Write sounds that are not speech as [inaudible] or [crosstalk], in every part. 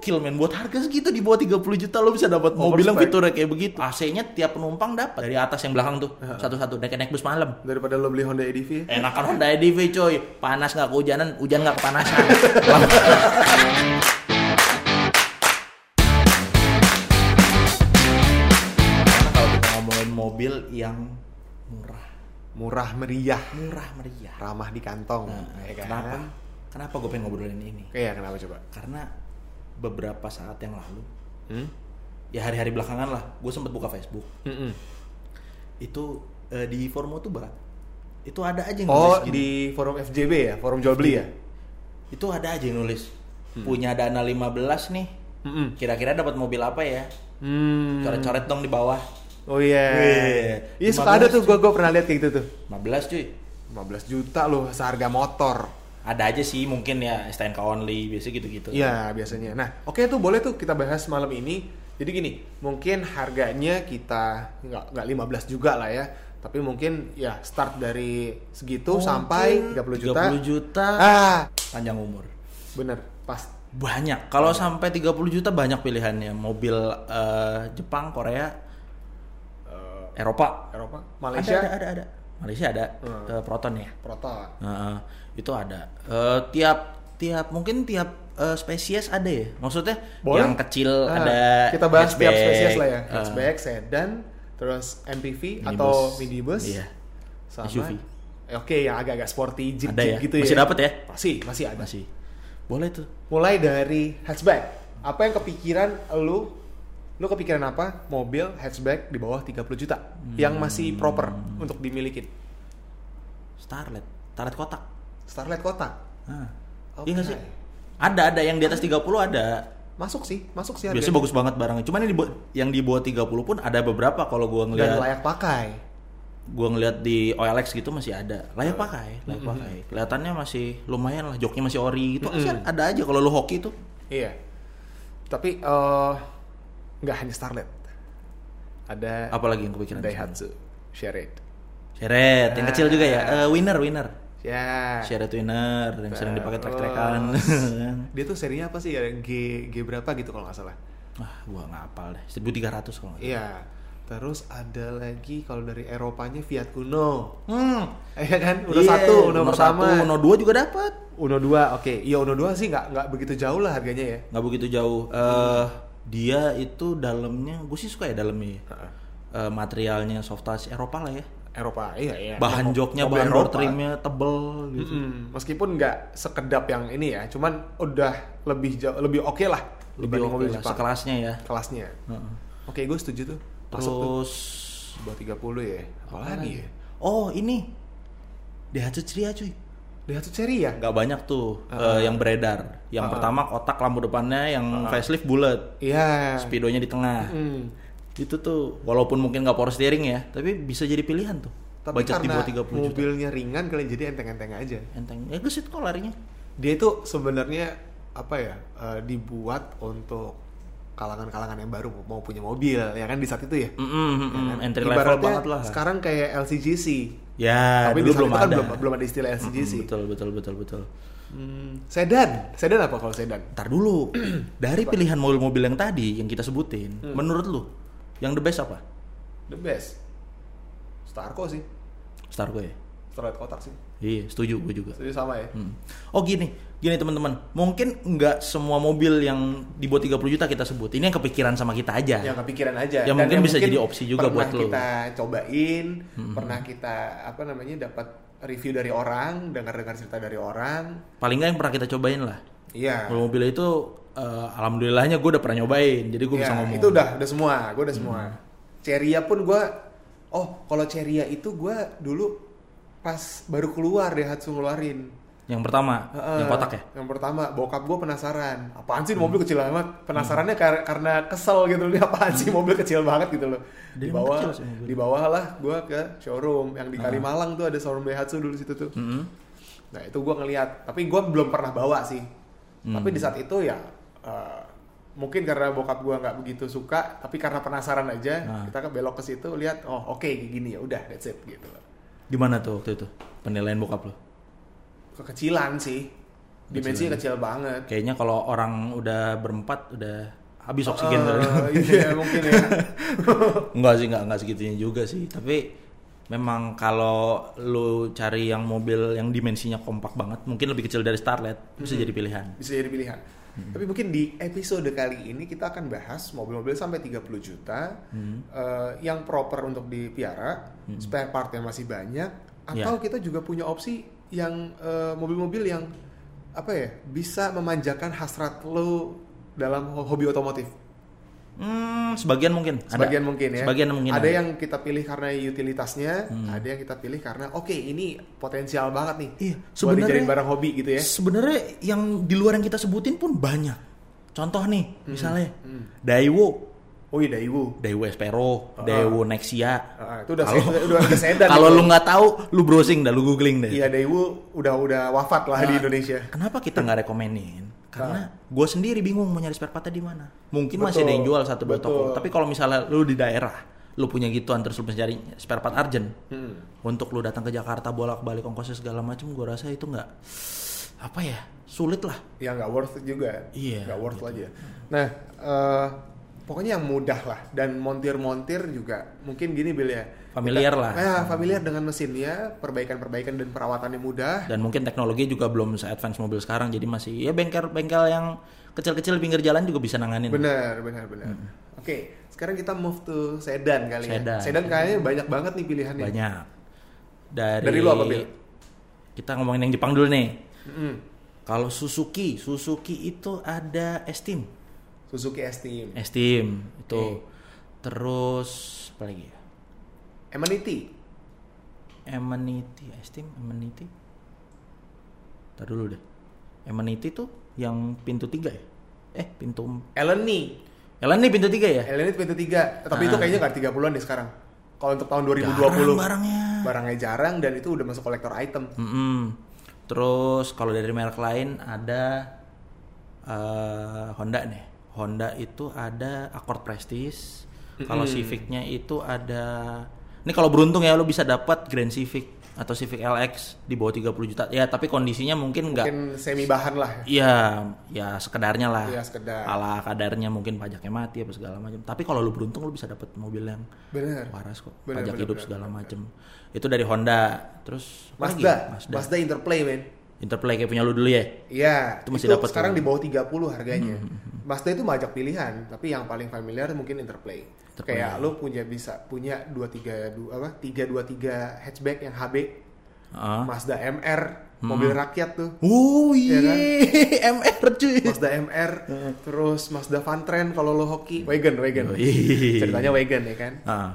Gokil men buat harga segitu di bawah 30 juta lo bisa dapat mobil yang fiturnya kayak begitu. AC-nya tiap penumpang dapat dari atas yang belakang tuh. Satu-satu naik naik bus malam. Daripada lo beli Honda EDV. Enakan Honda EDV coy. Panas nggak kehujanan, hujan nggak kepanasan. Karena kalau kita ngomongin mobil yang murah, Murah meriah, murah meriah. ramah di kantong. Nah, ya kan? kenapa? Kenapa gue pengen ngobrolin ini? Iya, kenapa coba? Karena beberapa saat yang lalu, Hmm? ya hari-hari belakangan lah, gue sempet buka Facebook. Mm-mm. Itu eh, di forum tuh itu ada aja yang Oh, nulis gini. di forum FJB ya, forum jual beli ya? itu ada aja yang nulis punya dana 15 nih Mm-mm. kira-kira dapat mobil apa ya Hmm. coret-coret dong di bawah Oh iya. Iya suka ada 15 tuh, gua gua pernah lihat kayak gitu tuh. 15 cuy 15 juta loh seharga motor. Ada aja sih mungkin ya STNK only biasa gitu-gitu Iya biasanya. Nah, oke tuh boleh tuh kita bahas malam ini. Jadi gini, mungkin harganya kita nggak nggak 15 juga lah ya. Tapi mungkin ya start dari segitu sampai 30 juta. 30 juta Ah, panjang umur bener, pas. banyak kalau sampai 30 juta banyak pilihannya mobil eh, Jepang Korea Eh, Eropa Eropa, ada Malaysia, ada ada, ada. Malaysia ada Hmm. eh, Proton ya Proton. Heeh, itu ada. Eh, tiap tiap mungkin tiap eh, spesies ada ya. Maksudnya Boleh. yang kecil Ah, ada kita bahas tiap spesies lah ya. Hatchback, sedan, terus MPV minibus. atau minibus. Iya. Sama SUV. Eh, Oke, yang agak-agak sporty jeep, Ada ya. gitu Masih ya. dapat ya? Masih, masih ada. Masih. Boleh tuh. Mulai dari hatchback. Apa yang kepikiran lu? Lu kepikiran apa? Mobil hatchback di bawah 30 juta yang masih proper untuk dimiliki. Starlet, Starlet kotak. Starlight kotak. Nah. Oke. Iya sih? Ada ada yang di atas 30 ada. Masuk sih, masuk sih Biasanya bagus banget barangnya. Cuman yang di bawah- yang di bawah 30 pun ada beberapa kalau gua dan ngeliat layak pakai. gua ngeliat di OLX gitu masih ada. Layak pakai, layak pakai. Kelihatannya masih lumayan lah, joknya masih ori gitu. Masih ada aja kalau lu hoki tuh. Iya. Tapi eh nggak hanya Starlet. Ada Apalagi yang kepikiran? Daihatsu Share Seret, yang kecil juga ya. Eh, winner, winner. Ya. Seret winner yang sering dipakai trek-trekan. [laughs] Dia tuh serinya apa sih ya? G G berapa gitu kalau nggak salah. Wah, gua nggak hapal deh. 1300 kalau nggak salah. Iya. Terus ada lagi kalau dari Eropanya Fiat Uno. Hmm. [laughs] Iya kan? Uno Iya, satu, Uno, pertama. satu, Uno dua juga dapat. Uno dua, oke. Iya Uno dua sih nggak nggak begitu jauh lah harganya ya. Nggak begitu jauh. Eh, dia itu dalamnya, gue sih suka ya dalamnya. ya. Heeh. Eh, materialnya soft touch Eropa lah ya. Eropa, iya iya. Bahan joknya, bahan door Eropa. trimnya tebel gitu. Mm-mm. Meskipun nggak sekedap yang ini ya, cuman udah lebih jauh, lebih oke lah Lebih oke mobil lah, Jepang. sekelasnya ya. Kelasnya. Heeh. Oke, gue setuju tuh. Terus Bawah 30 ya. Apalagi ya? Oh ini Daihatsu Ceria cuy. Daihatsu ya? Nggak banyak tuh Ah. eh, yang beredar. Yang Ah. pertama kotak lampu depannya yang facelift bulat, Iya. speedonya di tengah. Mm. Itu tuh walaupun mungkin nggak power steering ya, tapi bisa jadi pilihan tuh. Tapi Budget di karena bawah 30 juta. mobilnya ringan kali jadi enteng-enteng aja. Enteng. Ya gesit kok larinya. Dia itu sebenarnya apa ya? eh, dibuat untuk kalangan-kalangan yang baru mau punya mobil ya kan di saat itu ya. Mm -mm, mm, Ya kan? entry level banget lah. Sekarang kayak LCGC. Ya, Tapi dulu belum itu kan ada. belum, belum ada istilah LCGC. Mm, betul, betul, betul, betul. Hmm, sedan. Sedan apa kalau sedan? Ntar dulu. [clears throat] Dari pilihan mobil-mobil yang tadi yang kita sebutin, Hmm. menurut lu yang the best apa? The best. Starco sih. Starco ya? Starlight kotak sih. Iya, setuju gue juga. Setuju sama ya. Hmm. Oh gini, gini teman-teman. Mungkin nggak semua mobil yang di bawah 30 juta kita sebut. Ini yang kepikiran sama kita aja. Yang kepikiran aja. Ya, Dan mungkin yang bisa jadi opsi juga pernah buat lo. kita cobain, pernah kita apa namanya dapat review dari orang, dengar-dengar cerita dari orang. Paling nggak yang pernah kita cobain lah. Iya. Mobil itu eh, alhamdulillahnya gue udah pernah nyobain. Jadi gue bisa Iya, ngomong. Itu udah, udah semua, gue udah semua. Ceria pun gue, oh kalau Ceria itu gue dulu pas baru keluar deh Hatsu ngeluarin. Yang pertama, Heeh, yang kotak ya. Yang pertama, bokap gue penasaran. Apaan sih Hmm. mobil kecil banget? Penasarannya kar- karena kesel gitu loh. Apaan sih mobil kecil banget gitu loh. Di bawah, di bawah lah gue ke showroom yang di Ah. Kalimalang tuh ada showroom Daihatsu dulu situ tuh. Mm-mm. Nah itu gue ngeliat, tapi gue belum pernah bawa sih. Hmm. Tapi di saat itu ya eh, mungkin karena bokap gue nggak begitu suka, tapi karena penasaran aja, Nah. kita ke belok ke situ lihat, oh oke kayak gini ya udah that's it gitu loh. Di mana tuh waktu itu penilaian bokap lo? Kekecilan sih. dimensinya kecil banget. Kayaknya kalau orang udah berempat udah habis oksigen kali. iya [laughs] mungkin ya. [laughs] Enggak sih, enggak, enggak segitunya juga sih. Tapi memang kalau lu cari yang mobil yang dimensinya kompak banget, mungkin lebih kecil dari Starlet, bisa jadi pilihan. bisa jadi pilihan. Tapi mungkin di episode kali ini kita akan bahas mobil-mobil sampai 30 juta eh, yang proper untuk dipiara, spare part yang masih banyak, atau kita juga punya opsi yang eh, mobil-mobil yang apa ya bisa memanjakan hasrat lo dalam ho- hobi otomotif. Hmm, sebagian mungkin. ada. Sebagian mungkin ya. Sebagian mungkin. Ada ada. yang kita pilih karena utilitasnya, ada yang kita pilih karena oke ini potensial banget nih. Iya, sebenarnya- dijadiin barang hobi gitu ya. Sebenarnya yang di luar yang kita sebutin pun banyak. Contoh nih, Hmm. misalnya Daewoo, Oh iya Daewoo. Daewoo Espero, Daewoo Nexia. Ah, itu udah Kalau- udah, udah, sedan. [laughs] Kalau lu nggak tahu, lu browsing dah, lu googling deh. Iya Daewoo udah udah wafat lah di Nah, Indonesia. Kenapa kita nggak rekomenin? Karena gue sendiri bingung mau nyari spare partnya di mana. Mungkin Betul, masih ada yang jual satu dua toko. Tapi kalau misalnya lu di daerah, lu punya gituan terus lu bisa cari spare part urgent Hmm. untuk lu datang ke Jakarta bolak balik ongkosnya segala macam, gue rasa itu nggak apa ya sulit lah. Ya nggak worth it juga. Iya, Nggak worth aja. Nah, eh, pokoknya yang mudah lah dan montir-montir juga mungkin gini Bil ya. Familiar lah. Ya, familiar dengan mesinnya, perbaikan-perbaikan dan perawatannya mudah. Dan mungkin teknologi juga belum se-advance mobil sekarang, jadi masih ya bengkel-bengkel yang kecil-kecil pinggir jalan juga bisa nanganin. Benar, benar, benar. Oke, sekarang kita move to sedan kali Sedan. ya. Sedan kayaknya banyak banget nih pilihannya. Banyak. Dari, Dari lu apa, Bil? Kita ngomongin yang Jepang dulu nih. Mm-mm. Kalau Suzuki, Suzuki itu ada Esteem. Suzuki S-Team. Esteem itu. Oke. Terus apa lagi ya? Amenity. Amenity, Esteem, Amenity. Tar dulu deh. Amenity tuh yang pintu tiga ya? Eh, pintu Eleni. Ellen nih pintu tiga ya? Eleni pintu 3. Tapi itu Ah. kayaknya nggak 30-an deh sekarang. Kalau untuk tahun 2020. Jarang barangnya. Barangnya jarang dan itu udah masuk kolektor item. Mm-mm. Terus kalau dari merek lain ada eh, Honda nih. Honda itu ada Accord Prestige. Kalau Civicnya itu ada. Ini kalau beruntung ya lo bisa dapat Grand Civic atau Civic LX di bawah 30 juta. Ya tapi kondisinya mungkin nggak. Mungkin semi bahan lah. Iya, ya sekedarnya lah. Iya, sekedar. Ala kadarnya mungkin pajaknya mati apa segala macam. Tapi kalau lu beruntung lu bisa dapat mobil yang Bener. waras kok. Bener, Pajak bener, hidup bener, segala macam. Itu dari Honda. Terus? Mazda. Mazda. Mazda Interplay, men. Interplay kayak punya lu dulu ya. Iya, Itu masih itu dapet sekarang tuh. di bawah 30 harganya. Mazda itu banyak pilihan, tapi yang paling familiar mungkin Interplay. Interplay. Kayak lu punya bisa punya 232 apa? 323 hatchback yang HB, Heeh. Mazda MR, mobil rakyat tuh. Oh Iya iya, kan? [laughs] MR cuy. Mazda MR, terus Mazda Fantren kalau lo hoki, wagon, wagon. Yoi. Ceritanya wagon ya kan. Ah.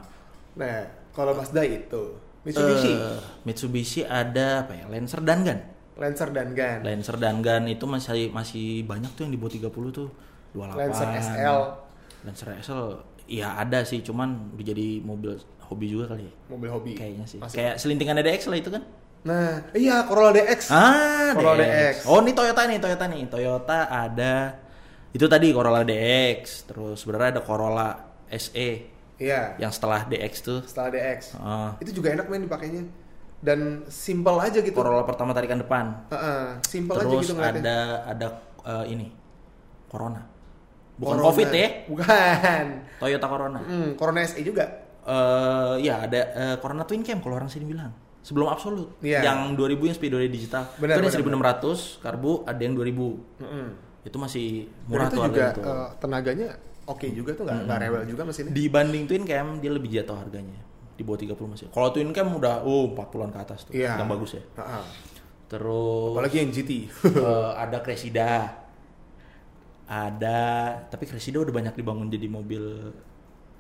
Nah, kalau Mazda itu Mitsubishi, Eh, Mitsubishi ada apa ya? Lancer dan Gun. Lancer dan Gun, Lancer dan Gun itu masih masih banyak tuh yang di bawah 30 tuh. 28. Lancer SL, Lancer SL ya ada sih, cuman jadi mobil hobi juga kali ya. mobil hobi. Kayaknya sih. Masih. Kayak selintingan DX lah itu kan. Nah, iya Corolla DX. Ah, Corolla DX. DX. Oh, ini Toyota nih, Toyota nih. Toyota ada itu tadi Corolla DX, terus sebenarnya ada Corolla SE Iya. yang setelah DX tuh. Setelah DX. Ah, Itu juga enak main dipakainya. Dan simple aja gitu. Corolla pertama tarikan depan. Heeh, simple aja Terus gitu ngeliatnya. ada ada eh, ini Corona. Bukan Corona. Covid ya, Bukan. Toyota Corona. Hmm, Corona SE juga. eh ya ada eh, Corona Twin Cam kalau orang sini bilang. Sebelum Absolute. Iya. Yang 2000 yang speedometer digital. Benar, itu ada benar, 1600, karbu ada yang 2000. Heeh. Itu masih murah itu tuh juga harganya tuh. eh, tenaganya oke juga tuh nggak nggak rewel juga mesinnya. Dibanding Twin Cam dia lebih jatuh harganya. Di bawah 30 masih. Kalau Twin Cam udah oh 40-an ke atas tuh. Iya. Yang bagus ya. Heeh. Terus Apalagi yang GT. [laughs] eh, ada Cressida. Ada, tapi Cressida udah banyak dibangun jadi mobil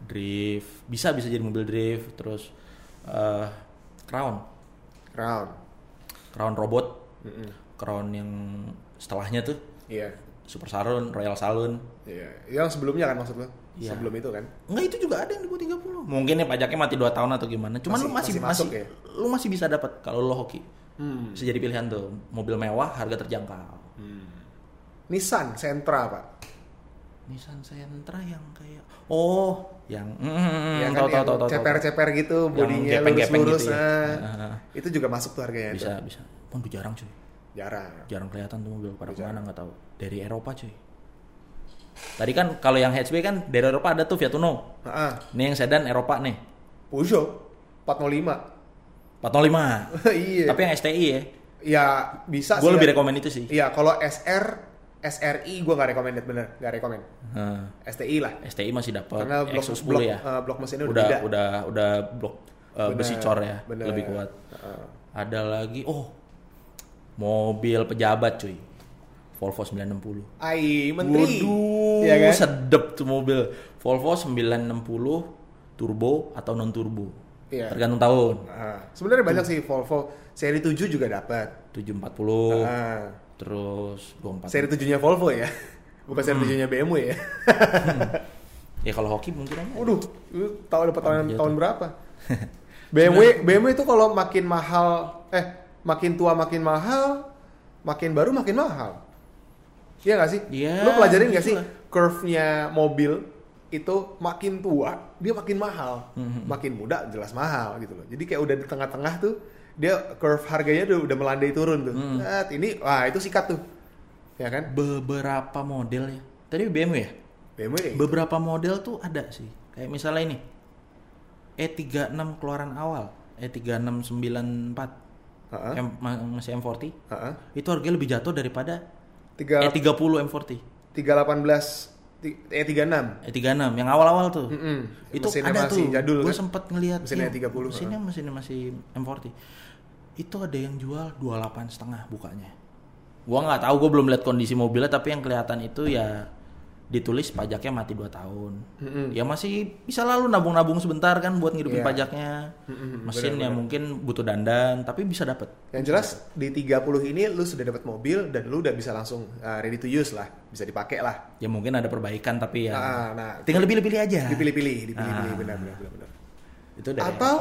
drift. Bisa bisa jadi mobil drift. Terus eh, Crown, Crown. Crown robot, Mm-mm. Crown yang setelahnya tuh Iya. Super Saloon, Royal Saloon. Iya. Yang sebelumnya kan maksud lo? Iya. Sebelum itu kan? Enggak itu juga ada yang di bawah 30. Mungkin ya pajaknya mati 2 tahun atau gimana. Cuman Masih- lu masih masih masih, masuk ya? lu masih bisa dapat kalau lu hoki. Hmm. Bisa jadi pilihan tuh. Mobil mewah, harga terjangkau. Nissan Sentra, Pak. Nissan Sentra yang kayak oh, yang mm, ya kan tahu tahu. ceper-ceper gitu, bodinya lurus-lurus. gitu ya. nah. Ah. Itu juga masuk tuh harganya. Bisa tuh. bisa. Pun tuh jarang cuy. Jarang. Jarang kelihatan tuh mobil pada ke mana nggak tahu. Dari Eropa cuy. Tadi kan kalau yang hatchback kan dari Eropa ada tuh Fiat Uno. Heeh. Ini yang sedan Eropa nih. Peugeot 405. 405. [laughs] iya. Tapi yang STI ya. ya bisa Gue sih. lebih ya. rekomend itu sih. Iya, kalau SR SRI gue nggak recommended bener, nggak recommend. Nah, STI lah. STI masih dapat Karena blok Exos 10 blok, ya. eh, blok mesinnya udah, udah beda. udah udah blok uh, Bener, besi cor ya, bener. lebih kuat. Heeh. Ada lagi, oh mobil pejabat cuy, Volvo 960. Ai, menteri. Waduh, Iya kan? sedep tuh mobil. Volvo 960 turbo atau non turbo. Iya. Tergantung tahun. Nah, sebenarnya banyak sih Volvo seri 7 juga dapat. 740 Nah, terus 24. seri 7-nya Volvo ya. [laughs] Bukan seri 7-nya BMW ya. Ya kalau hoki mungkin aja. Waduh, tahu dapat tahun Jatuh. tahun berapa? [laughs] BMW BMW itu kalau makin mahal eh makin tua makin mahal, makin baru makin mahal. Iya nggak sih? Iya, Lu pelajarin nggak sih curve-nya mobil itu makin tua dia makin mahal, Mhm. makin muda jelas mahal gitu loh. Jadi kayak udah di tengah-tengah tuh dia curve harganya udah, udah melandai turun tuh. Hmm. Set, ini wah itu sikat tuh. Ya kan? Beberapa model ya. Tadi BMW ya? BMW gitu. Beberapa model tuh ada sih. Kayak misalnya ini. E36 keluaran awal. E E3694. Heeh. M, ma- masih M40. Heeh. Itu harganya lebih jatuh daripada Tiga E30 M40. 318 ti- eh 36. E36 yang awal-awal tuh. Mm-mm. Itu Mesinnya ada masih tuh. jadul Gue kan? sempet ngeliat Mesinnya iya, 30, Mesinnya mesinnya masih M40. Itu ada yang jual 28 setengah bukanya. Gua nggak tahu, gue belum lihat kondisi mobilnya, tapi yang kelihatan itu ya ditulis pajaknya mati 2 tahun. Mm-mm. Ya masih bisa lalu nabung-nabung sebentar kan buat ngidupin Iya. pajaknya. Mm-mm, Mesin yang mungkin butuh dandan, tapi bisa dapet. Yang jelas di 30 ini lu sudah dapat mobil dan lu udah bisa langsung uh, ready to use lah, bisa dipakai lah. Ya mungkin ada perbaikan tapi ya Nah, nah, tinggal dipilih-pilih aja. dipilih-pilih, dipilih-pilih Ah. benar benar benar. Itu dari Atau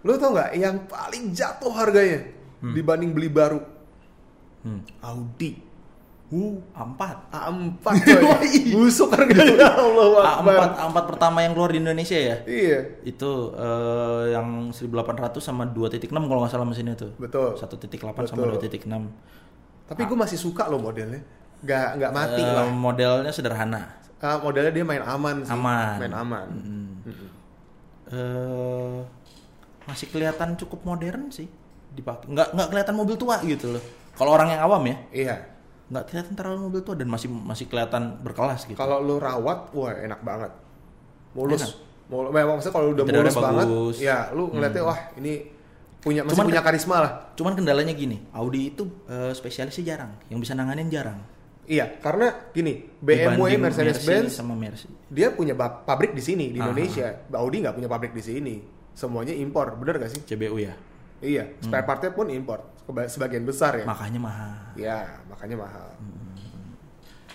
lu tau nggak yang paling jatuh harganya dibanding beli baru? Hmm. Audi Uh, A4. A4 coy. [laughs] Busuk harganya. [laughs] Ya Allah Akbar. A4 A4 pertama yang keluar di Indonesia ya. Iya, Itu eh, yang 1800 sama 2.6 kalau nggak salah mesinnya tuh. betul. 1.8 sama Betul. 2.6. Tapi gue masih suka loh modelnya. Nggak nggak mati Eh, lah. modelnya sederhana. Ah, modelnya dia main aman sih. Aman. Main aman. Mm. Mm-mm. Eh, masih kelihatan cukup modern sih dipakai. Nggak nggak kelihatan mobil tua gitu loh. Kalau orang yang awam ya, Iya. Nggak kelihatan terlalu mobil tua dan masih masih kelihatan berkelas gitu. Kalau lu rawat, wah enak banget. Mulus. Enak. Mul memang maksudnya kalau udah Interiornya mulus banget, bagus. Hmm. ya lu ngeliatnya wah ini punya masih Cuman punya karisma lah. Cuman kendalanya gini, Audi itu eh, spesialisnya jarang, yang bisa nanganin jarang. Iya, karena gini, BMW, Mercedes-Benz, sama Mercy. dia punya pabrik di sini di Aha. Indonesia. Audi nggak punya pabrik di sini. Semuanya impor, bener gak sih? CBU ya. Iya, spare Hmm. partnya pun impor. Sebagian besar ya. Makanya mahal. Ya, makanya mahal.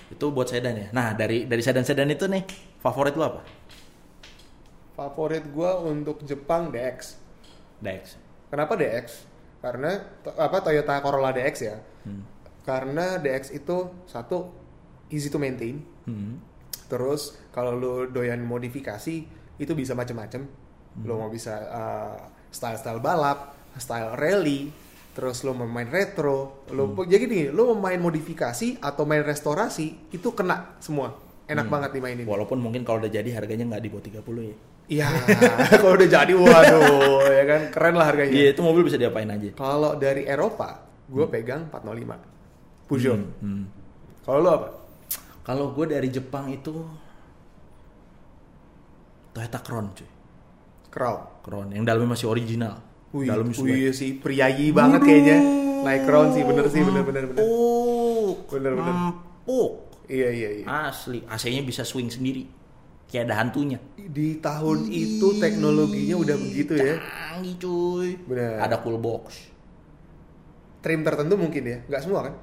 Itu buat sedan ya. Nah, dari dari sedan-sedan itu nih, favorit lu apa? Favorit gua untuk Jepang DX. Dex. Kenapa DX? Karena apa Toyota Corolla DX ya. Hmm. Karena DX itu satu easy to maintain. Hmm. Terus kalau lu doyan modifikasi itu bisa macam-macam. Lu mau bisa uh, style-style balap, style rally, terus lu mau main retro, lu jadi gini, lu mau main modifikasi atau main restorasi itu kena semua. Enak banget dimainin. Walaupun mungkin kalau udah jadi harganya nggak di bawah 30 ya. Iya, [laughs] kalau udah jadi waduh, ya kan keren lah harganya. Iya, itu mobil bisa diapain aja. Kalau dari Eropa, gue pegang 405 Peugeot. Hmm, hmm. Kalau lo apa? Kalau gue dari Jepang itu Toyota Crown cuy. Crown. Crown yang dalamnya masih original. Wih, dalamnya wih sih, priayi banget kayaknya. Naik Crown sih, bener sih, bener bener bener. Empuk. Bener, bener. Empuk. Iya iya iya. Asli, AC-nya bisa swing sendiri. Kayak ada hantunya. Di tahun itu teknologinya udah begitu ya. Canggih cuy. Bener. Ada cool box. Trim tertentu mungkin ya, nggak semua kan?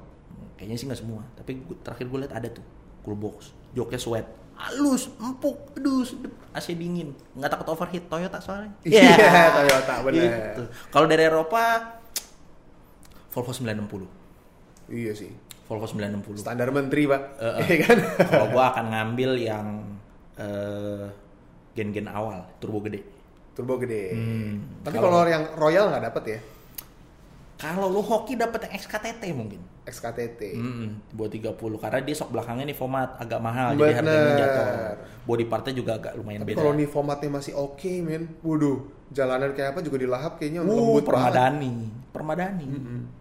Kayaknya sih nggak semua, tapi terakhir gue lihat ada tuh cool box. Joknya sweat. Halus, empuk, aduh, sedep, AC dingin. Nggak takut overheat Toyota soalnya. [laughs] Iya, Toyota, bener. Gitu. Kalau dari Eropa Volvo 960. Iya sih. Volvo 960. Standar menteri pak. Iya kan? [laughs] Kalau gua akan ngambil yang eh, gen-gen awal, turbo gede. Turbo gede. Hmm, Tapi kalau- kalau yang Royal nggak dapet ya? Kalau lu hoki dapat yang XKTT mungkin. XKTT. Hmm, buat 30 karena dia sok belakangnya nih format agak mahal jadi harganya Bener. jatuh. Body partnya juga agak lumayan Tapi beda. kalau nih formatnya masih oke, men. Waduh, jalanan kayak apa juga dilahap kayaknya uh, lembut banget. permadani, permadani.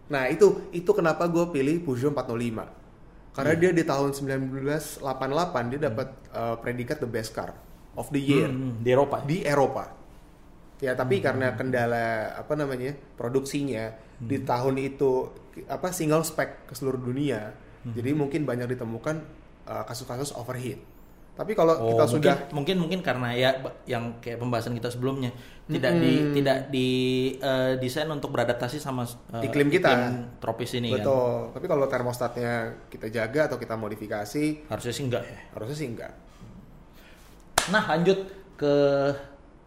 Nah, itu itu kenapa gue pilih Peugeot 405. Karena Iya. dia di tahun 1988 dia dapat uh, predikat the best car of the year Hmm, di Eropa. di Eropa. Ya, Hmm. tapi karena kendala apa namanya? produksinya Hmm. di tahun itu apa single spec ke seluruh dunia. Hmm. Jadi mungkin banyak ditemukan uh, kasus-kasus overheat. Tapi kalau Oh, kita mungkin, sudah mungkin mungkin karena ya yang kayak pembahasan kita sebelumnya tidak di tidak di eh, desain untuk beradaptasi sama eh, Iklim kita. tropis ini kan. betul. Tapi kalau termostatnya kita jaga atau kita modifikasi, Harusnya sih enggak ya. harusnya sih enggak. Nah, lanjut ke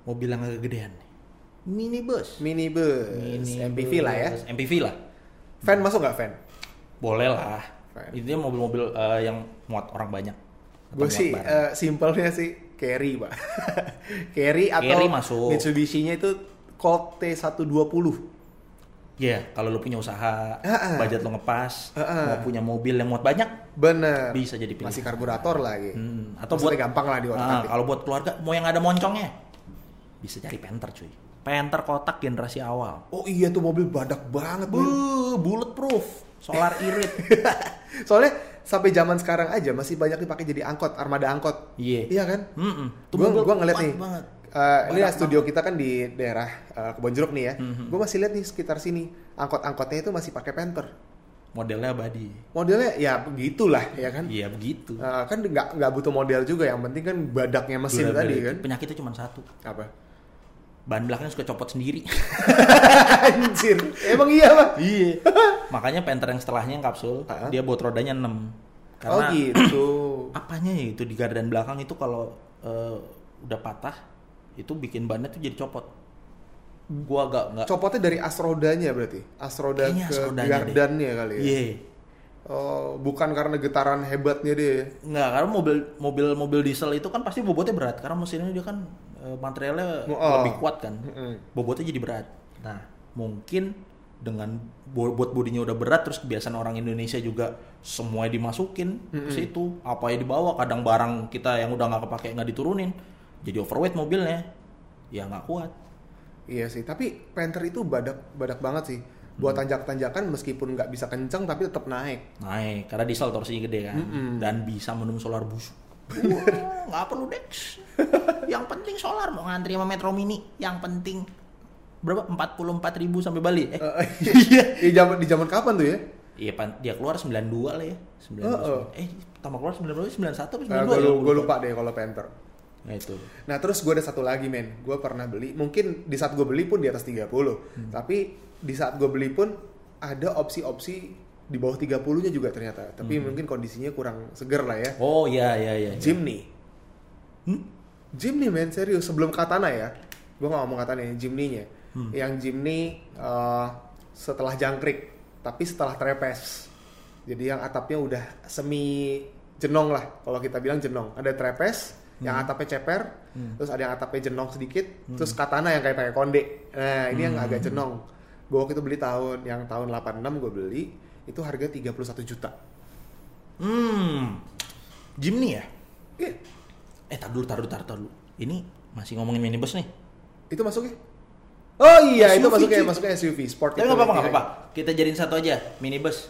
mobil yang agak gedean nih. Minibus. Minibus, Minibus. MPV lah ya. MPV lah. Fan masuk nggak fan? Boleh lah. Intinya mobil-mobil eh, yang muat orang banyak. Gue sih barang. eh, simpelnya sih carry, Pak. [laughs] carry atau Carry masuk. Mitsubishi-nya itu Colt T120. Iya, kalau lu punya usaha, Ah, ah. budget lu ngepas, Ah, ah. mau punya mobil yang muat banyak, Bener. bisa jadi pilihan. Masih karburator lagi. Hmm, atau Maksudnya buat gampang lah di Ah, kalau buat keluarga mau yang ada moncongnya, bisa cari Panther cuy. Panther kotak generasi awal. Oh iya tuh mobil badak banget. Buh, bulletproof, solar irit. [laughs] Soalnya sampai zaman sekarang aja masih banyak dipakai jadi angkot, armada angkot. Iya. Iya kan? Mm-mm. Tuh Gua, gua ngeliat nih. banget. eh, ini Badak studio kita kan di daerah eh, Kebon Jeruk nih ya. Mhm. Gue masih lihat nih sekitar sini angkot-angkotnya itu masih pakai Panther. Modelnya abadi. Modelnya ya begitulah ya kan. Iya begitu. Eh, kan nggak nggak butuh model juga yang penting kan badaknya mesin Gila, tadi kan. Penyakitnya cuma satu. Apa? Ban belakangnya suka copot sendiri. [laughs] Anjir. Emang iya, Pak? iya. [laughs] Makanya Panther yang setelahnya yang kapsul, Ah. dia buat rodanya 6. Oh Karena gitu. [clears throat] apanya ya itu di gardan belakang itu kalau eh, udah patah itu bikin bannya tuh jadi copot. Gua agak nggak Copotnya dari as rodanya berarti. As roda Kayaknya ke as deh. gardannya kali ya. Iya. Oh, bukan karena getaran hebatnya dia. Nggak, karena mobil mobil mobil diesel itu kan pasti bobotnya berat karena mesinnya dia kan materialnya Oh. lebih kuat kan. Bobotnya jadi berat. Nah, mungkin dengan buat bodinya udah berat terus kebiasaan orang Indonesia juga semuanya dimasukin ke situ. Apa yang dibawa kadang barang kita yang udah nggak kepake nggak diturunin. Jadi overweight mobilnya. Ya nggak kuat. Iya sih, tapi Panther itu badak badak banget sih. Buat Hmm. tanjak-tanjakan meskipun nggak bisa kencang tapi tetap naik. Naik karena diesel torsinya gede kan dan bisa minum solar busuk. Nggak perlu Dex. yang penting solar mau ngantri sama Metro Mini. Yang penting berapa? 44.000 ribu sampai Bali. Eh, Iya. di zaman di zaman kapan tuh ya? iya pan- dia keluar 92 lah ya. 92. Oh, oh. Eh, tambah keluar 92 91 atau 92 Nah, gue ya? gue lupa deh kalau Panther. Nah, itu. Nah terus gue ada satu lagi men, gue pernah beli, mungkin di saat gue beli pun di atas 30, Hmm. tapi di saat gue beli pun ada opsi-opsi di bawah 30-nya juga ternyata, tapi Hmm. mungkin kondisinya kurang seger lah ya. Oh, iya iya iya. iya. Jimny, Hmm? Jimny men serius sebelum Katana ya, gue gak ngomong Katana ya, Jimny-nya. Hmm. Yang Jimny eh, setelah jangkrik, tapi setelah trepes. Jadi yang atapnya udah semi jenong lah, kalau kita bilang jenong. Ada trepes, yang Hmm. atapnya ceper, terus ada yang atapnya jenong sedikit, terus Katana yang kayak pakai konde. Nah ini yang Hmm. agak jenong. Gue waktu itu beli tahun, yang tahun 86 gue beli, itu harga 31 juta. Hmm. Jimny ya? Iya, Eh, tar dulu, tar dulu, tar, dulu. Ini masih ngomongin minibus nih. itu masuknya? Oh iya, itu SUV, masuknya cuy. masuknya SUV sport. Tapi itu nggak apa-apa, nggak apa-apa. Kita jadiin satu aja, minibus.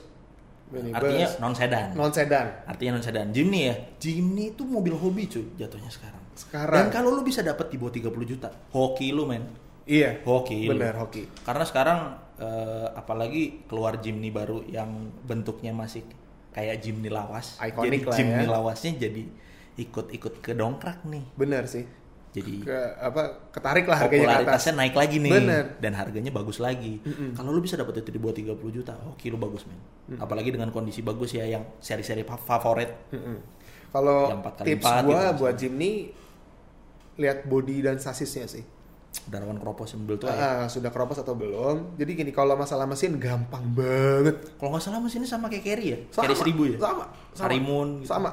Minibus. Artinya non sedan. non sedan. Artinya non sedan. Jimny ya. Jimny itu mobil hobi cuy jatuhnya sekarang. Sekarang. Dan kalau lu bisa dapat di bawah 30 juta, hoki lu men. Iya. Hoki. lu. Bener hoki. Karena sekarang eh, apalagi keluar Jimny baru yang bentuknya masih kayak Jimny lawas. Iconic jadi lah Jimny ya. lawasnya jadi ikut-ikut ke dongkrak nih. Bener sih. Jadi Ke apa ketarik lah harganya ke atas. popularitasnya naik lagi nih Bener. dan harganya bagus lagi. Kalau lu bisa dapat itu di bawah 30 juta, oke lu bagus men. Apalagi dengan kondisi bagus ya yang seri-seri fa- favorit. Mm-mm. Kalau tips gua gitu. buat Jimny lihat body dan sasisnya sih. Darwan Kropos yang tua ya. Ah, sudah keropos atau belum? Jadi gini kalau masalah mesin gampang banget. Kalau nggak salah mesinnya sama kayak Carry ya? Sama, Carry 1000 ya? Sama. sama. Karimun gitu. Sama.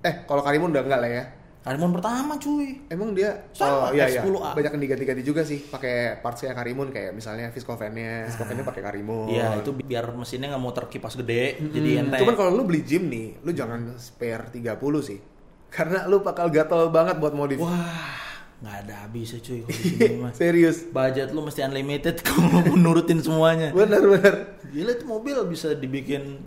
Eh, kalau Karimun udah enggak lah ya. Karimun pertama cuy. Emang dia Sama, oh iya iya X10A. banyak yang diganti-ganti juga sih pakai partsnya Karimun kayak misalnya Viscovan-nya, Viscovan-nya pakai Karimun. Iya itu bi- biar mesinnya nggak muter kipas gede, jadi Hmm, enteng. Cuman kalau lu beli gym nih, lu jangan spare 30 sih. Karena lu bakal gatel banget buat modif. Wah nggak ada habisnya cuy kalau di [laughs] sini mah. Serius. Budget lu mesti unlimited [laughs] kalau mau nurutin semuanya. Bener bener. Gila itu mobil bisa dibikin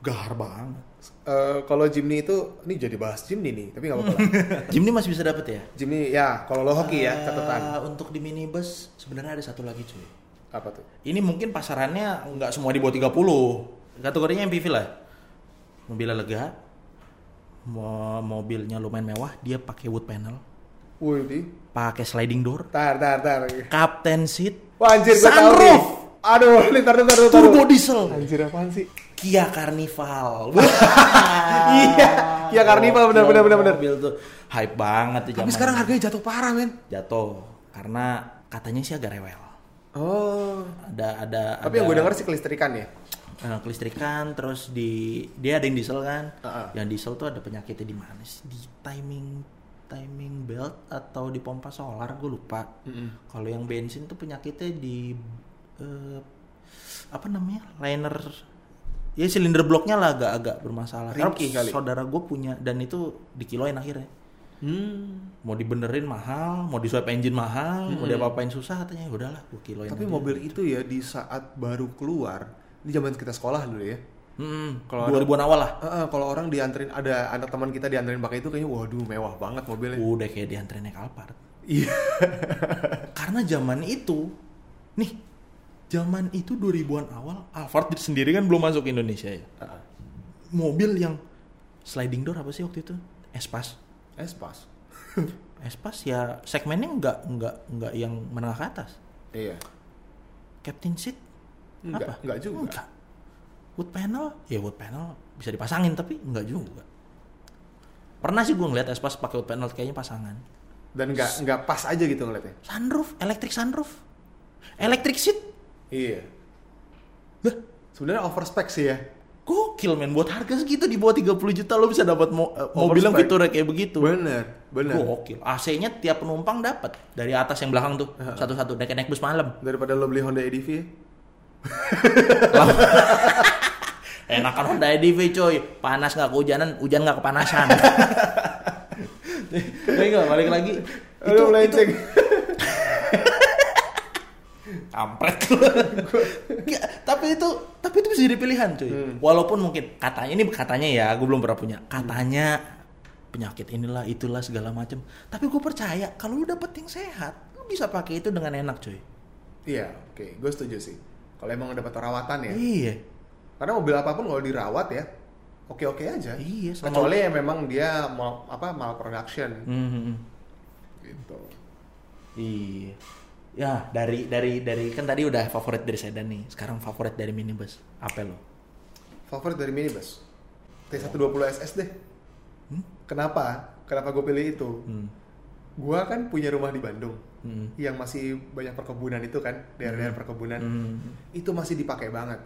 gahar banget. Eh, kalau Jimny itu, ini jadi bahas Jimny nih, tapi nggak apa-apa. [laughs] Jimny masih bisa dapet ya? Jimny ya, kalau lo hoki ya Eh, catatan. Untuk di minibus sebenarnya ada satu lagi cuy. Apa tuh? Ini mungkin pasarannya nggak semua di bawah 30. Kategorinya MPV lah. Mobilnya lega. Mo- mobilnya lumayan mewah, dia pakai wood panel, Wih, di. pakai sliding door, Tar, tar, tar. captain seat, Wah, anjir, gue tahu nih. sunroof, Aduh, tar, tar, tar. turbo diesel, Anjir, apaan sih? Kia Carnival. [laughs] Iya, Kia Carnival, bener, bener, bener, bener. Mobil tuh hype banget tuh Tapi sekarang harganya jatuh parah, men. jatuh karena katanya sih agak rewel. Oh. Ada ada Tapi yang gue denger sih kelistrikan ya. eh, kelistrikan terus di dia ada yang diesel kan. Heeh. Yang diesel tuh ada penyakitnya di mana sih? Di timing timing belt atau di pompa solar gue lupa. Kalau yang bensin tuh penyakitnya di eh, apa namanya? liner ya silinder bloknya lah agak-agak bermasalah. Ringkih kali. Saudara gue punya dan itu dikiloin akhirnya. Hmm. Mau dibenerin mahal, mau disuap engine mahal, mau diapa-apain susah katanya. Ya udahlah, gue kiloin Tapi aja. mobil itu ya di saat baru keluar, ini zaman kita sekolah dulu ya. Hmm, Kalau kalau 2000-an awal lah. Heeh, kalau orang dianterin ada anak teman kita dianterin pakai itu kayaknya waduh mewah banget mobilnya. Udah kayak dianterin naik Alphard. Iya. [laughs] Karena zaman itu, nih, zaman itu 2000-an awal, Alphard sendiri kan belum masuk Indonesia ya. Heeh. Mobil yang sliding door apa sih waktu itu? Espas. Espas. [laughs] Espas ya segmennya nggak nggak nggak yang menengah ke atas. Iya. Captain seat Enggak, apa? enggak juga. Enggak. Wood panel, ya wood panel bisa dipasangin tapi enggak juga. Pernah sih gue ngeliat Espas pakai wood panel kayaknya pasangan. Dan enggak enggak pas aja gitu ngeliatnya. Sunroof, electric sunroof. Electric seat. Iya. Lah, Sebenarnya overspec sih ya. gokil men buat harga segitu di bawah 30 juta lo bisa dapat mo eh, mobil yang fiturnya kayak begitu. Bener, bener. Gokil. AC-nya tiap penumpang dapat dari atas yang belakang tuh. Satu-satu naik naik bus malam. Daripada lo beli Honda EDV ya. [laughs] Enakan Honda EDV coy. Panas nggak kehujanan, hujan nggak kepanasan. [laughs] Tapi nggak balik lagi. Itu, Aduh, itu melenceng. [laughs] kampret Nggak, tapi itu tapi itu bisa jadi pilihan cuy walaupun mungkin katanya ini katanya ya gue belum pernah punya katanya penyakit inilah itulah segala macem tapi gue percaya kalau lu dapet yang sehat lu bisa pakai itu dengan enak cuy Iya, oke, gue setuju sih. Kalau emang dapat perawatan ya. iya Karena mobil apa pun kalau dirawat ya, oke-oke aja. Iya, Kecuali ya memang dia mal, apa malproduction Mhm. gitu. iya ya dari dari dari kan tadi udah favorit dari sedan nih sekarang favorit dari minibus apa lo Favorit dari minibus T120 SS deh. Kenapa? Kenapa gue pilih itu? Hmm. Gua kan punya rumah di Bandung Hmm. yang masih banyak perkebunan itu kan, daerah-daerah perkebunan. Hmm. Itu masih dipakai banget.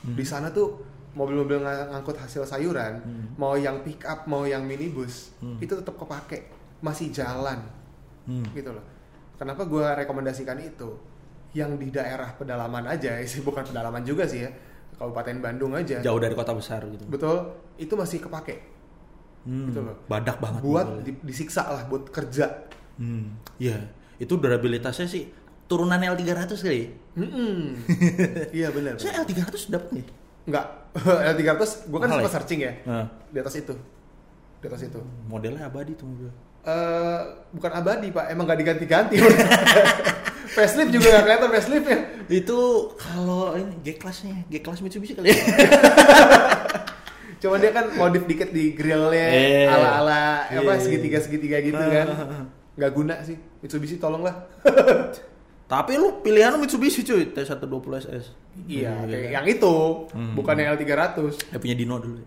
Hmm. Di sana tuh mobil-mobil ng- ngangkut hasil sayuran, Hmm. mau yang pick up, mau yang minibus, Hmm. itu tetap kepake, masih jalan Hmm. gitu loh. Kenapa gua rekomendasikan itu? Yang di daerah pedalaman aja, [laughs] sih bukan pedalaman juga sih ya, Kabupaten Bandung aja. jauh dari kota besar gitu Betul, itu masih kepake. Hmm. Gitu loh. badak banget buat di- disiksa lah, buat kerja. Hmm, iya. Itu durabilitasnya sih turunan L300 kali. Mm-mm. iya benar. Saya L300 dapat nih. Enggak, L300 gue kan sempat ya? searching ya Nah, di atas itu, di atas itu. modelnya abadi tuh mobil. Eh bukan abadi pak, emang gak diganti-ganti. [laughs] facelift juga gak kelihatan faceliftnya. Itu kalau ini G kelasnya, G kelas Mitsubishi kali ya. [laughs] Cuma dia kan modif dikit di grillnya, Eh. ala-ala apa Iya. segitiga-segitiga gitu kan. Gak guna sih, Mitsubishi tolonglah. [laughs] Tapi lu pilihan lu Mitsubishi cuy, T120 SS. iya, kayak yang itu, Hmm. bukan yang L300. Dia punya Dino dulu.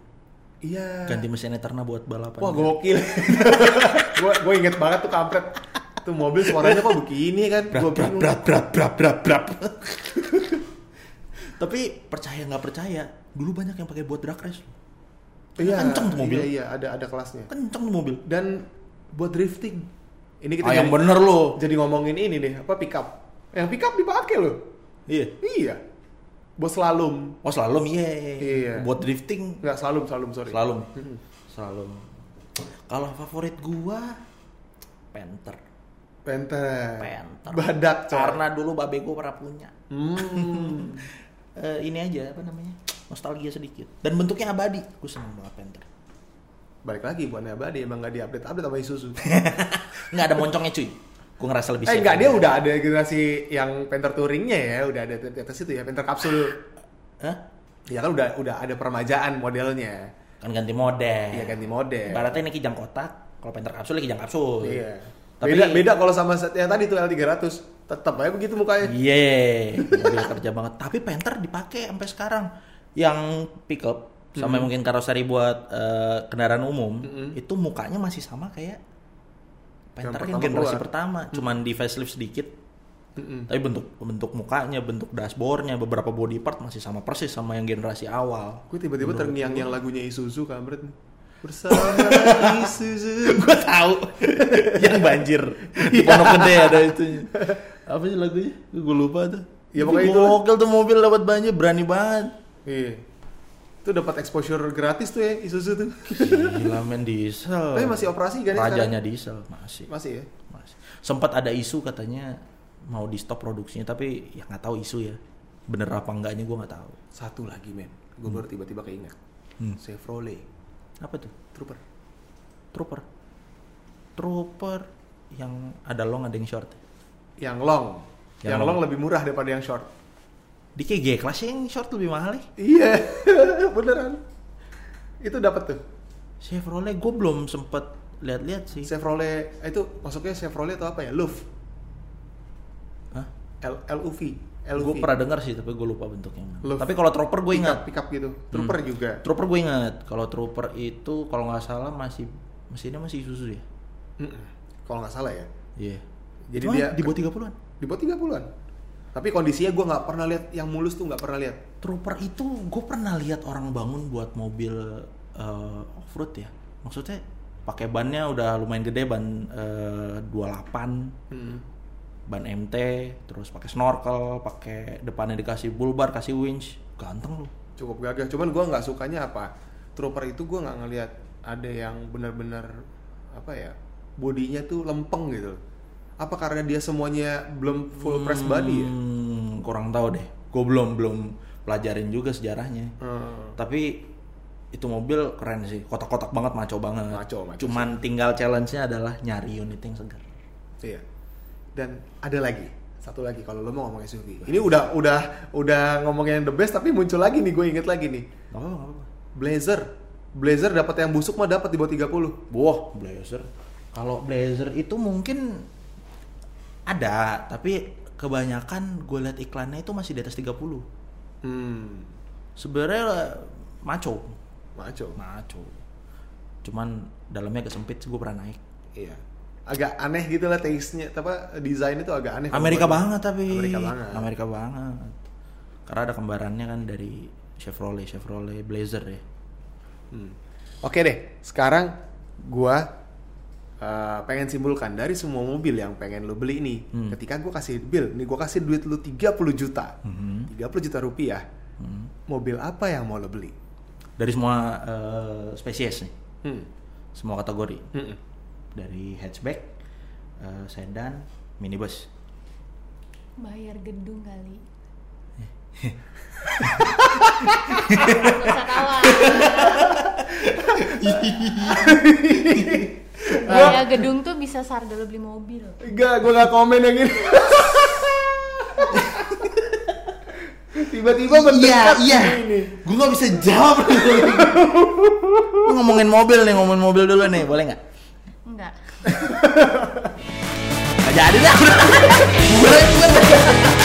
Iya. Ganti mesin Eterna buat balapan. Wah gokil. [laughs] gue gue inget banget tuh kampret. Tuh mobil suaranya kok begini kan? Gue bingung. brat, brat, brat, brat, brat. [laughs] Tapi percaya nggak percaya, dulu banyak yang pakai buat drag race. loh. Iya, Kenceng tuh mobil. Iya, iya, ada ada kelasnya. Kenceng tuh mobil. Dan buat drifting. Ini kita Ah, yang bener lo. jadi ngomongin ini nih, apa pickup. Yang pickup dipakai loh. Iya. Iya. Buat slalom. Oh slalom iya. Iya. Buat drifting Enggak slalom, slalom, sorry. slalom. Slalom. Kalau favorit gua Panther. Panther. Panther. Badak, coy. Karena dulu babe gua pernah punya. Hmm. [laughs] Eh, ini aja apa namanya? Nostalgia sedikit. Dan bentuknya abadi. Gue seneng banget Panther. Balik lagi buat abadi emang nggak diupdate update sama Isuzu. [laughs] Nggak ada moncongnya cuy. Gue ngerasa lebih eh enggak dia aja. udah ada generasi yang Panther touringnya ya, udah ada di atas itu ya, Panther kapsul. Hah? Ya kan udah udah ada permajaan modelnya. Kan ganti model. Iya ganti model. Ibaratnya ini kijang kotak. Kalau Panther kapsul ini kijang kapsul. Iya. Tapi- Beda beda kalau sama yang tadi tuh L300. Tetap aja begitu mukanya. Iya, mobil kerja banget. Tapi Panther dipakai sampai sekarang. Yang pickup sama Hmm. mungkin karoseri buat eh, kendaraan umum itu mukanya masih sama kayak Panther yang, pertama generasi keluar. pertama, cuman di facelift sedikit. Mm-mm. Tapi bentuk bentuk mukanya, bentuk dashboardnya, beberapa body part masih sama persis sama yang generasi awal. Gue tiba-tiba terngiang-ngiang lagunya Isuzu kampret nih. [laughs] Bersama Isuzu. gue tahu [laughs] yang banjir di Pondok Gede ada itu apa sih lagunya gue lupa tuh Ya, pokoknya itu. gokil tuh mobil dapat banjir berani banget Iya. Itu dapat exposure gratis tuh ya Isuzu tuh. gila men diesel Tapi masih operasi kan ya rajanya diesel masih sekarang? Masih ya. masih sempat ada isu katanya mau di stop produksinya tapi ya nggak tahu isu ya bener apa enggaknya gue nggak tahu Satu lagi men. Gue baru tiba-tiba keinget. Hmm. Chevrolet apa tuh Trooper. trooper trooper yang ada long ada yang short Yang long. Yang Yang, long. long lebih murah daripada yang short. Di KG kelas yang short lebih mahal ya Iya, [laughs] beneran. Itu dapat tuh. Chevrolet gue belum sempet lihat-lihat sih. Chevrolet eh, itu masuknya Chevrolet atau apa ya? LUV. Hah? L LUV. LUV. Gue pernah dengar sih tapi gue lupa bentuknya. Love. Tapi kalau Trooper gue ingat. pickup gitu. Trooper juga. Trooper gue ingat. Kalau Trooper itu kalau nggak salah masih mesinnya masih Isuzu ya. Mm-mm. Kalau nggak salah ya. Iya. Jadi Cuma dia di bawah 30-an. di bawah 30-an. Tapi kondisinya gue nggak pernah lihat yang mulus tuh nggak pernah lihat. Trooper itu gue pernah lihat orang bangun buat mobil eh, off-road ya. Maksudnya pakai bannya udah lumayan gede ban eh, 28 Hmm. ban MT terus pakai snorkel pakai depannya dikasih bull bar kasih winch ganteng lu Cukup gagah. Cuman gue nggak sukanya apa? Trooper itu gue nggak ngelihat ada yang benar-benar apa ya? Bodinya tuh lempeng gitu. Apa karena dia semuanya belum full press body ya? Hmm, kurang tahu deh. Gue belum belum pelajarin juga sejarahnya. Hmm. Tapi itu mobil keren sih, kotak-kotak banget, maco banget. Maco, maco Cuman tinggal challenge-nya adalah nyari unit yang segar. Iya. Dan ada lagi, satu lagi kalau lo mau ngomong SUV. Ini udah udah udah ngomongin yang the best tapi muncul lagi nih gue inget lagi nih. Apa-apa. Blazer. Blazer dapat yang busuk mah dapat di bawah 30. Wah, Blazer. Kalau Blazer itu mungkin ada, tapi kebanyakan gue liat iklannya itu masih di atas 30. Hmm. Sebenarnya maco, Maco. maco. Cuman dalamnya agak sempit, gue pernah naik. Iya. Agak aneh gitu lah taste-nya, apa desain itu agak aneh. Amerika banget tapi. Amerika banget. Amerika banget. Karena ada kembarannya kan dari Chevrolet, Chevrolet Blazer ya. Hmm. Oke deh, sekarang gua uh, pengen simpulkan dari semua mobil yang pengen lo beli nih. Hmm. Ketika gua kasih bill, nih gua kasih duit lo 30 juta. Mhm. 30 juta rupiah. Hmm. Mobil apa yang mau lo beli? Dari semua eh, spesies nih, Hmm. semua kategori. Mm-mm. Dari hatchback, eh, sedan, minibus. Bayar gedung kali. [laughs] Gak Bayar gedung tuh bisa sarga lo beli mobil. Enggak, gua nggak komen yang ini. Tiba-tiba mendekat ini. Gue nggak bisa jawab. Lu ngomongin mobil nih, ngomongin mobil dulu nih, boleh nggak? Enggak. Nggak jadi dah. Boleh, boleh.